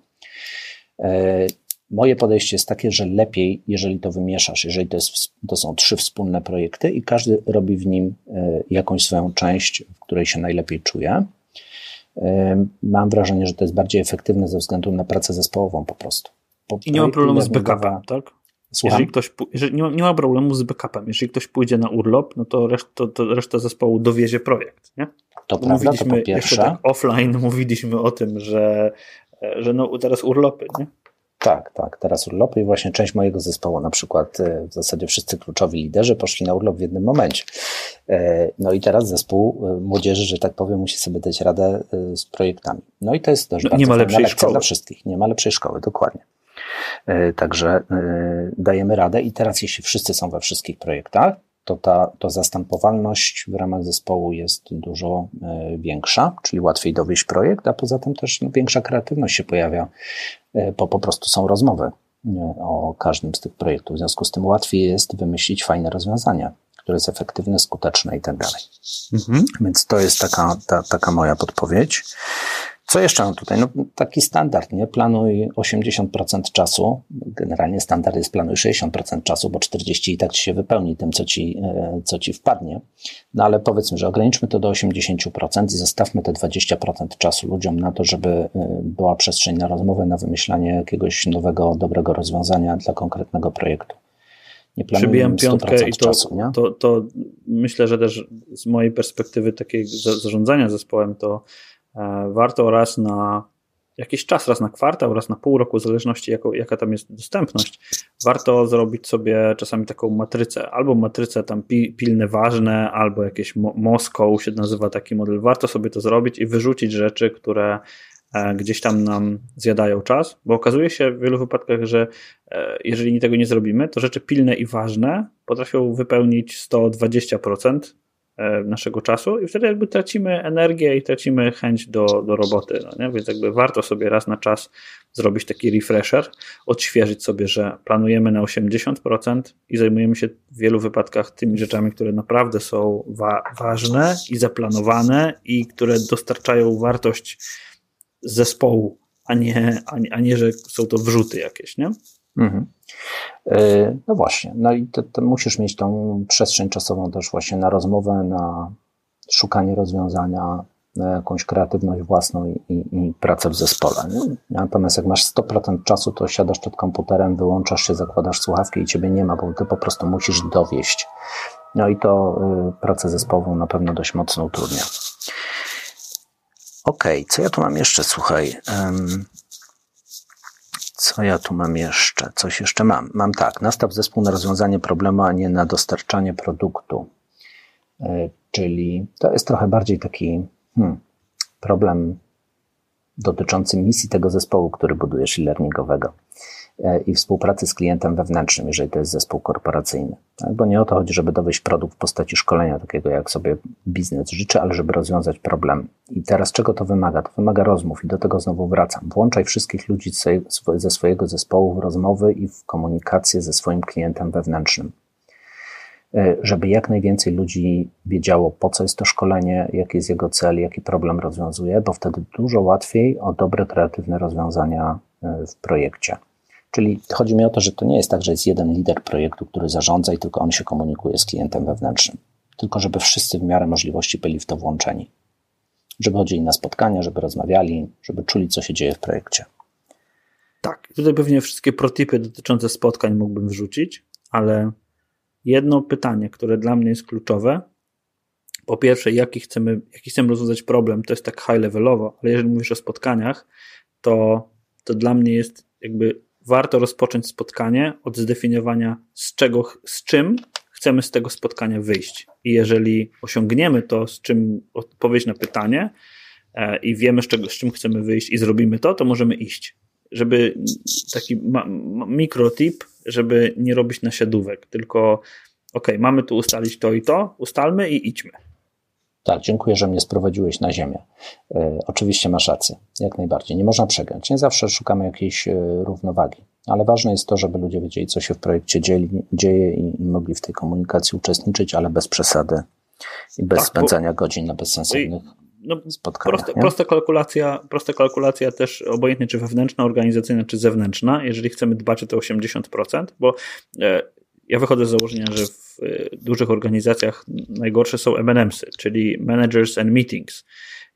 E, Moje podejście jest takie, że lepiej, jeżeli to wymieszasz, jeżeli to, jest, to są trzy wspólne projekty i każdy robi w nim e, jakąś swoją część, w której się najlepiej czuje. E, mam wrażenie, że to jest bardziej efektywne ze względu na pracę zespołową po prostu. I nie ma problemu z backupem, tak? Słucham? Jeżeli ktoś, jeżeli nie, ma, nie ma problemu z backupem. Jeżeli ktoś pójdzie na urlop, no to, reszt, to, to reszta zespołu dowiezie projekt. Nie? To prawda, mówiliśmy, to po pierwsze. Tak offline (laughs) mówiliśmy o tym, że, że no teraz urlopy. Nie? Tak, tak, teraz urlopy i właśnie część mojego zespołu, na przykład e, w zasadzie wszyscy kluczowi liderzy poszli na urlop w jednym momencie. E, no i teraz zespół e, młodzieży, że tak powiem, musi sobie dać radę z projektami. No i to jest też no, bardzo nie ma lepszej szkoły. dla wszystkich. Nie ma lepszej szkoły, dokładnie. Także dajemy radę i teraz jeśli wszyscy są we wszystkich projektach, to ta to zastępowalność w ramach zespołu jest dużo większa, czyli łatwiej dowieść projekt, a poza tym też no, większa kreatywność się pojawia bo po prostu są rozmowy o każdym z tych projektów. W związku z tym łatwiej jest wymyślić fajne rozwiązania, które jest efektywne, skuteczne i tak dalej. Mhm. Więc to jest taka, ta, taka moja podpowiedź. Co jeszcze mam tutaj? No, taki standard, nie? Planuj 80% czasu. Generalnie standard jest planuj 60% czasu, bo 40% i tak ci się wypełni tym, co ci, e, co ci wpadnie. No ale powiedzmy, że ograniczmy to do 80% i zostawmy te 20% czasu ludziom na to, żeby e, była przestrzeń na rozmowę, na wymyślanie jakiegoś nowego, dobrego rozwiązania dla konkretnego projektu. Nie Przybijam piątkę i to, czasu, nie? To, to myślę, że też z mojej perspektywy takiego zarządzania zespołem to warto raz na jakiś czas, raz na kwartał, raz na pół roku, w zależności jaka tam jest dostępność, warto zrobić sobie czasami taką matrycę, albo matrycę tam pilne, ważne, albo jakieś Moskow się nazywa taki model. Warto sobie to zrobić i wyrzucić rzeczy, które e, gdzieś tam nam zjadają czas, bo okazuje się w wielu wypadkach, że e, jeżeli tego nie zrobimy, to rzeczy pilne i ważne potrafią wypełnić 120% E, naszego czasu i wtedy jakby tracimy energię i tracimy chęć do, do roboty. No nie? Więc jakby warto sobie raz na czas zrobić taki refresher, odświeżyć sobie, że planujemy na 80% i zajmujemy się w wielu wypadkach tymi rzeczami, które naprawdę są wa ważne i zaplanowane i które dostarczają wartość zespołu, a nie, a nie, a nie że są to wrzuty jakieś, nie? Mhm. E, no właśnie, no i to, to musisz mieć tą przestrzeń czasową też właśnie na rozmowę, na szukanie rozwiązania, na jakąś kreatywność własną i, i, i pracę w zespole. Nie? Natomiast jak masz 100% czasu, to siadasz przed komputerem, wyłączasz się, zakładasz słuchawki i ciebie nie ma, bo ty po prostu musisz dowieść. No i to y, pracę zespołową na pewno dość mocno utrudnia. Okej, okay, co ja tu mam jeszcze? Słuchaj. Um, co ja tu mam jeszcze? Coś jeszcze mam. Mam tak, nastaw zespół na rozwiązanie problemu, a nie na dostarczanie produktu. E, czyli to jest trochę bardziej taki hmm, problem dotyczący misji tego zespołu, który budujesz e-learningowego. E, i współpracy z klientem wewnętrznym, jeżeli to jest zespół korporacyjny. Bo nie o to chodzi, żeby dowieść produkt w postaci szkolenia, takiego jak sobie biznes życzy, ale żeby rozwiązać problem. I teraz czego to wymaga? To wymaga rozmów i do tego znowu wracam. Włączaj wszystkich ludzi ze swojego zespołu w rozmowy i w komunikację ze swoim klientem wewnętrznym e, żeby jak najwięcej ludzi wiedziało, po co jest to szkolenie, jaki jest jego cel, jaki problem rozwiązuje, bo wtedy dużo łatwiej o dobre, kreatywne rozwiązania e, w projekcie. Czyli chodzi mi o to, że to nie jest tak, że jest jeden lider projektu, który zarządza i tylko on się komunikuje z klientem wewnętrznym. Tylko żeby wszyscy w miarę możliwości byli w to włączeni. Żeby chodzili na spotkania, żeby rozmawiali, żeby czuli, co się dzieje w projekcie. Tak, tutaj pewnie wszystkie protipy dotyczące spotkań mógłbym wrzucić, ale jedno pytanie, które dla mnie jest kluczowe. Po pierwsze, jaki chcemy, jaki chcemy rozwiązać problem, to jest tak high levelowo, ale jeżeli mówisz o spotkaniach, to, to dla mnie jest jakby warto rozpocząć spotkanie od zdefiniowania, z czego, z czym chcemy z tego spotkania wyjść. I jeżeli osiągniemy to, z czym odpowiedź na pytanie e, i wiemy, z, czego, z czym chcemy wyjść i zrobimy to, to możemy iść. Żeby taki ma, ma, mikrotip, żeby nie robić nasiadówek, tylko ok, mamy tu ustalić to i to, ustalmy i idźmy. Tak, dziękuję, że mnie sprowadziłeś na ziemię. E, oczywiście masz rację, jak najbardziej. Nie można przegrać. Nie zawsze szukamy jakiejś e, równowagi, ale ważne jest to, żeby ludzie wiedzieli, co się w projekcie dzieli, dzieje i, i, mogli w tej komunikacji uczestniczyć, ale bez przesady i bez tak, spędzania bo... godzin na bezsensownych no, spotkaniach. Prosta, prosta, kalkulacja, prosta kalkulacja też obojętnie czy wewnętrzna, organizacyjna, czy zewnętrzna, jeżeli chcemy dbać o te 80%, bo e, ja wychodzę z założenia, że w dużych organizacjach najgorsze są MNMsy, czyli Managers and Meetings.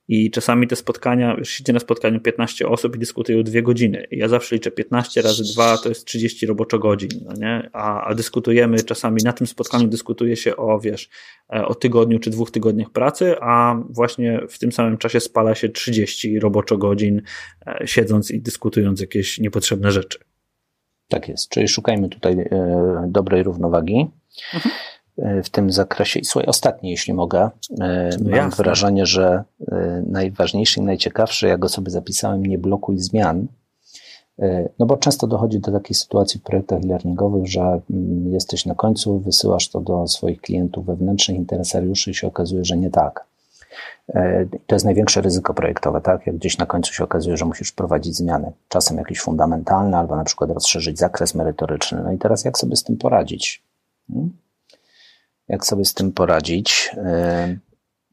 I czasami te spotkania, już siedzę na spotkaniu 15 osób i dyskutują dwie godziny. I ja zawsze liczę 15 razy 2 to jest 30 roboczo godzin, no nie? A, a dyskutujemy czasami, na tym spotkaniu dyskutuje się o, wiesz, e, o tygodniu czy dwóch tygodniach pracy, a właśnie w tym samym czasie spala się 30 roboczo godzin e, siedząc i dyskutując jakieś niepotrzebne rzeczy. Tak jest, czyli szukajmy tutaj e, dobrej równowagi. Mhm w tym zakresie. I słuchaj, ostatni, jeśli mogę. E, no mam jasne. wrażenie, że e, najważniejszy i najciekawszy, ja go sobie zapisałem, nie blokuj zmian. E, no bo często dochodzi do takiej sytuacji w projektach e-learningowych, że mm, jesteś na końcu, wysyłasz to do swoich klientów wewnętrznych, interesariuszy i się okazuje, że nie tak. To jest największe ryzyko projektowe, tak? Jak gdzieś na końcu się okazuje, że musisz wprowadzić zmiany. Czasem jakieś fundamentalne, albo na przykład rozszerzyć zakres merytoryczny. No i teraz jak sobie z tym poradzić? Hmm? jak sobie z tym poradzić. E,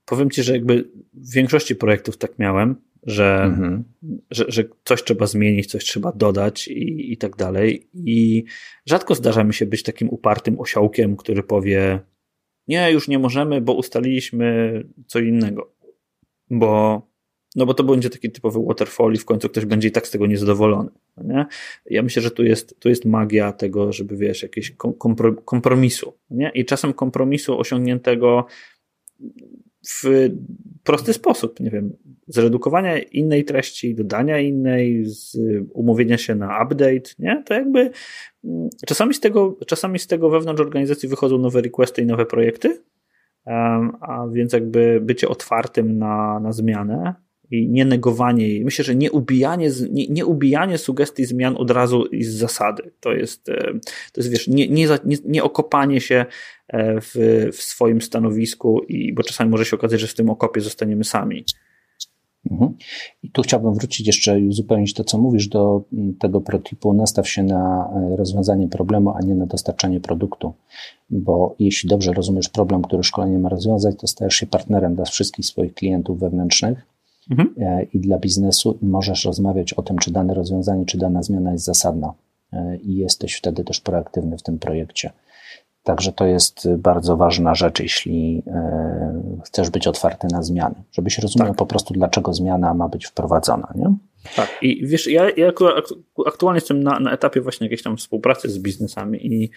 Powiem ci, że jakby w większości projektów tak miałem, że, mhm. że, że coś trzeba zmienić, coś trzeba dodać i, i tak dalej. I rzadko zdarza mi się być takim upartym osiołkiem, który powie: Nie, już nie możemy, bo ustaliliśmy co innego. Bo no bo to będzie taki typowy waterfall i w końcu ktoś będzie i tak z tego niezadowolony. Nie? Ja myślę, że tu jest, tu jest magia tego, żeby wiesz, jakiegoś kompromisu. Nie? I czasem kompromisu osiągniętego w prosty sposób, nie wiem, zredukowania innej treści, dodania innej, z umówienia się na update, nie? To jakby mm, czasami z tego, czasami z tego wewnątrz organizacji wychodzą nowe requesty i nowe projekty, a więc jakby bycie otwartym na, na zmianę i nie negowanie jej. Myślę, że nie ubijanie, nie, nie ubijanie sugestii zmian od razu z zasady. To jest, to jest wiesz, nie, nie, nie, nie okopanie się e, w, w swoim stanowisku, i, bo czasami może się okazać, że w tym okopie zostaniemy sami. Mhm. I tu chciałbym wrócić jeszcze i uzupełnić to, co mówisz, do tego prototypu. Nastaw się na e, rozwiązanie problemu, a nie na dostarczanie produktu. Bo jeśli dobrze rozumiesz problem, który szkolenie ma rozwiązać, to stajesz się partnerem dla wszystkich swoich klientów wewnętrznych mhm. E, i dla biznesu i możesz rozmawiać o tym, czy dane rozwiązanie, czy dana zmiana jest zasadna e, i jesteś wtedy też proaktywny w tym projekcie. Także to jest bardzo ważna rzecz, jeśli e, chcesz być otwarty na zmiany, żebyś rozumiał tak. po prostu, dlaczego zmiana ma być wprowadzona. Nie? Tak, i wiesz, ja, ja aktualnie jestem na, na etapie właśnie jakiejś tam współpracy z biznesami i,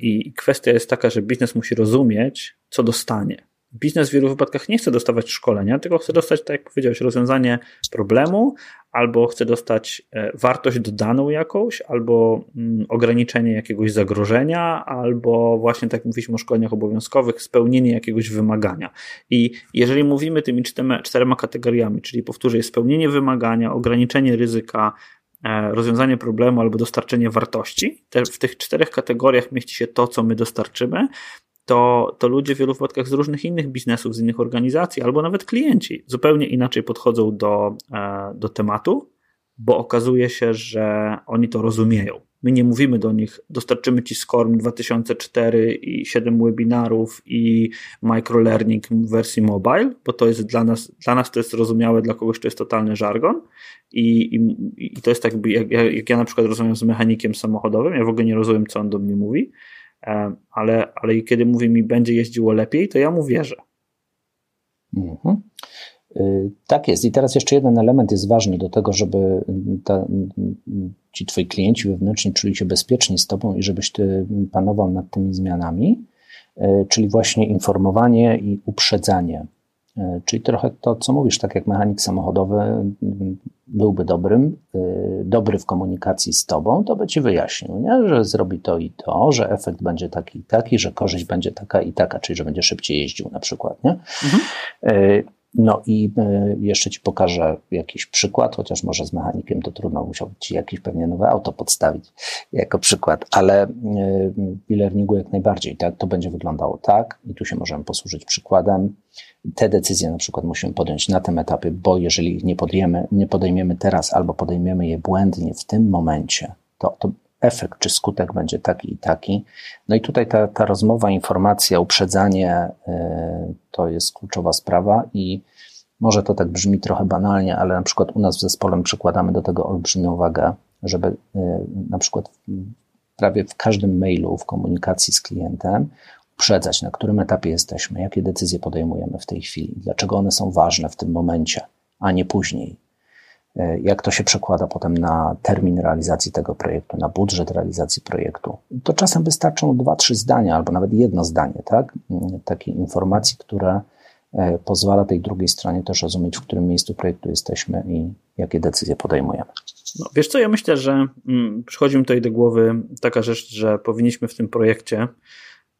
i kwestia jest taka, że biznes musi rozumieć, co dostanie biznes w wielu wypadkach nie chce dostawać szkolenia, tylko chce dostać, tak jak powiedziałeś, rozwiązanie problemu, albo chce dostać e, wartość dodaną jakąś, albo mm, ograniczenie jakiegoś zagrożenia, albo właśnie tak jak mówiliśmy o szkoleniach obowiązkowych, spełnienie jakiegoś wymagania. I jeżeli mówimy tymi czterema, kategoriami, czyli powtórzę, spełnienie wymagania, ograniczenie ryzyka, e, rozwiązanie problemu albo dostarczenie wartości. W tych czterech kategoriach mieści się to, co my dostarczymy to, to ludzie w wielu wypadkach z różnych innych biznesów, z innych organizacji, albo nawet klienci zupełnie inaczej podchodzą do, e, do tematu, bo okazuje się, że oni to rozumieją. My nie mówimy do nich, dostarczymy ci SCORM 2004 i 7 webinarów i microlearning w wersji mobile, bo to jest dla nas, dla nas to jest zrozumiałe, dla kogoś to jest totalny żargon. I, i, i to jest tak, jak, jak ja na przykład rozmawiam z mechanikiem samochodowym, ja w ogóle nie rozumiem, co on do mnie mówi, ale, ale kiedy mówi mi, będzie jeździło lepiej, to ja mu wierzę. Mhm. Y, tak jest. I teraz jeszcze jeden element jest ważny do tego, żeby ta, ci twoi klienci wewnętrzni czuli się bezpieczni z tobą i żebyś ty panował nad tymi zmianami, y, czyli właśnie informowanie i uprzedzanie. E, czyli trochę to, co mówisz, tak jak mechanik samochodowy byłby dobrym, e, dobry w komunikacji z tobą, to by ci wyjaśnił, nie? że zrobi to i to, że efekt będzie taki i taki, że korzyść będzie taka i taka, czyli że będzie szybciej jeździł na przykład. Nie? Mhm. E, no i jeszcze ci pokażę jakiś przykład, chociaż może z mechanikiem to trudno, musiał ci jakieś pewnie nowe auto podstawić jako przykład, ale w e-learningu jak najbardziej, tak, to będzie wyglądało tak i tu się możemy posłużyć przykładem. Te decyzje na przykład musimy podjąć na tym etapie, bo jeżeli ich nie podejmiemy, nie podejmiemy teraz albo podejmiemy je błędnie w tym momencie, to, to efekt czy skutek będzie taki i taki. No i tutaj ta, ta rozmowa, informacja, uprzedzanie y, to jest kluczowa sprawa i może to tak brzmi trochę banalnie, ale na przykład u nas w zespole przykładamy do tego olbrzymią wagę, żeby y, na przykład prawie w każdym mailu, w komunikacji z klientem uprzedzać, na którym etapie jesteśmy, jakie decyzje podejmujemy w tej chwili, dlaczego one są ważne w tym momencie, a nie później. E, jak to się przekłada potem na termin realizacji tego projektu, na budżet realizacji projektu. To czasem wystarczą dwa, trzy zdania, albo nawet jedno zdanie, tak? Mm, takiej informacji, które e, pozwala tej drugiej stronie też rozumieć, w którym miejscu projektu jesteśmy i jakie decyzje podejmujemy. No, wiesz co, ja myślę, że mm, przychodzi mi tutaj do głowy taka rzecz, że powinniśmy w tym projekcie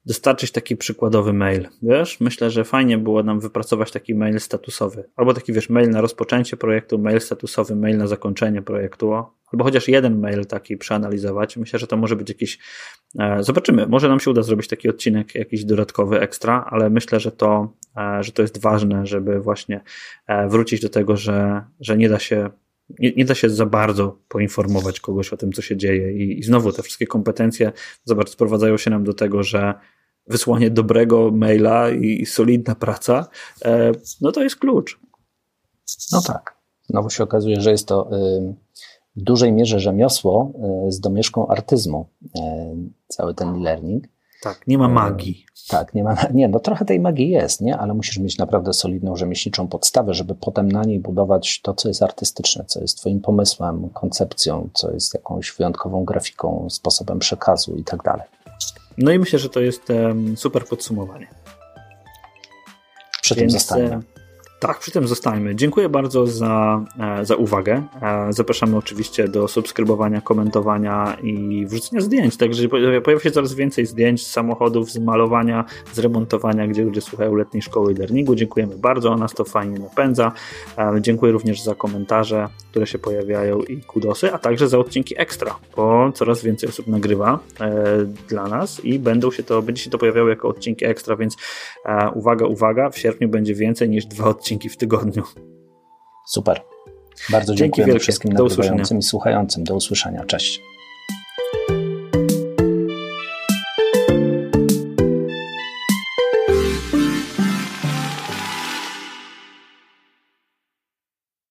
dostarczyć taki przykładowy mail. Wiesz, myślę, że fajnie było nam wypracować taki mail statusowy. Albo taki, wiesz, mail na rozpoczęcie projektu, mail statusowy, mail na zakończenie projektu, albo chociaż jeden mail taki przeanalizować. Myślę, że to może być jakiś. E, zobaczymy, może nam się uda zrobić taki odcinek, jakiś dodatkowy, ekstra, ale myślę, że to, e, że to jest ważne, żeby właśnie e, wrócić do tego, że, że nie da się nie, nie, da się za bardzo poinformować kogoś o tym, co się dzieje. I, I, znowu te wszystkie kompetencje, zobacz, sprowadzają się nam do tego, że wysłanie dobrego maila i solidna praca, e, no to jest klucz. No tak. Znowu się okazuje, że jest to w dużej mierze rzemiosło y, z domieszką artyzmu, y, cały ten e-learning. Tak, nie ma magii. Tak, nie ma, nie, no trochę tej magii jest, nie, ale musisz mieć naprawdę solidną rzemieślniczą podstawę, żeby potem na niej budować to, co jest artystyczne, co jest twoim pomysłem, koncepcją, co jest jakąś wyjątkową grafiką, sposobem przekazu i tak dalej. No i myślę, że to jest super podsumowanie. Przy Więc, tym zostańmy. Tak, przy tym zostańmy. Dziękuję bardzo za, e, za uwagę. E, zapraszamy oczywiście do subskrybowania, komentowania i wrzucenia zdjęć. Także pojawia się coraz więcej zdjęć z samochodów, z malowania, z remontowania, gdzie ludzie słuchają letniej szkoły i learningu. Dziękujemy bardzo, nas to fajnie napędza. E, dziękuję również za komentarze, które się pojawiają i kudosy, a także za odcinki ekstra, bo coraz więcej osób nagrywa dla nas i będą się to, będzie się to pojawiało jako odcinki ekstra, więc uwaga, uwaga, w sierpniu będzie więcej niż dwa odcinki odcinki w tygodniu. Super. Bardzo dziękuję wszystkim nagrywającym i słuchającym. Do usłyszenia. Cześć.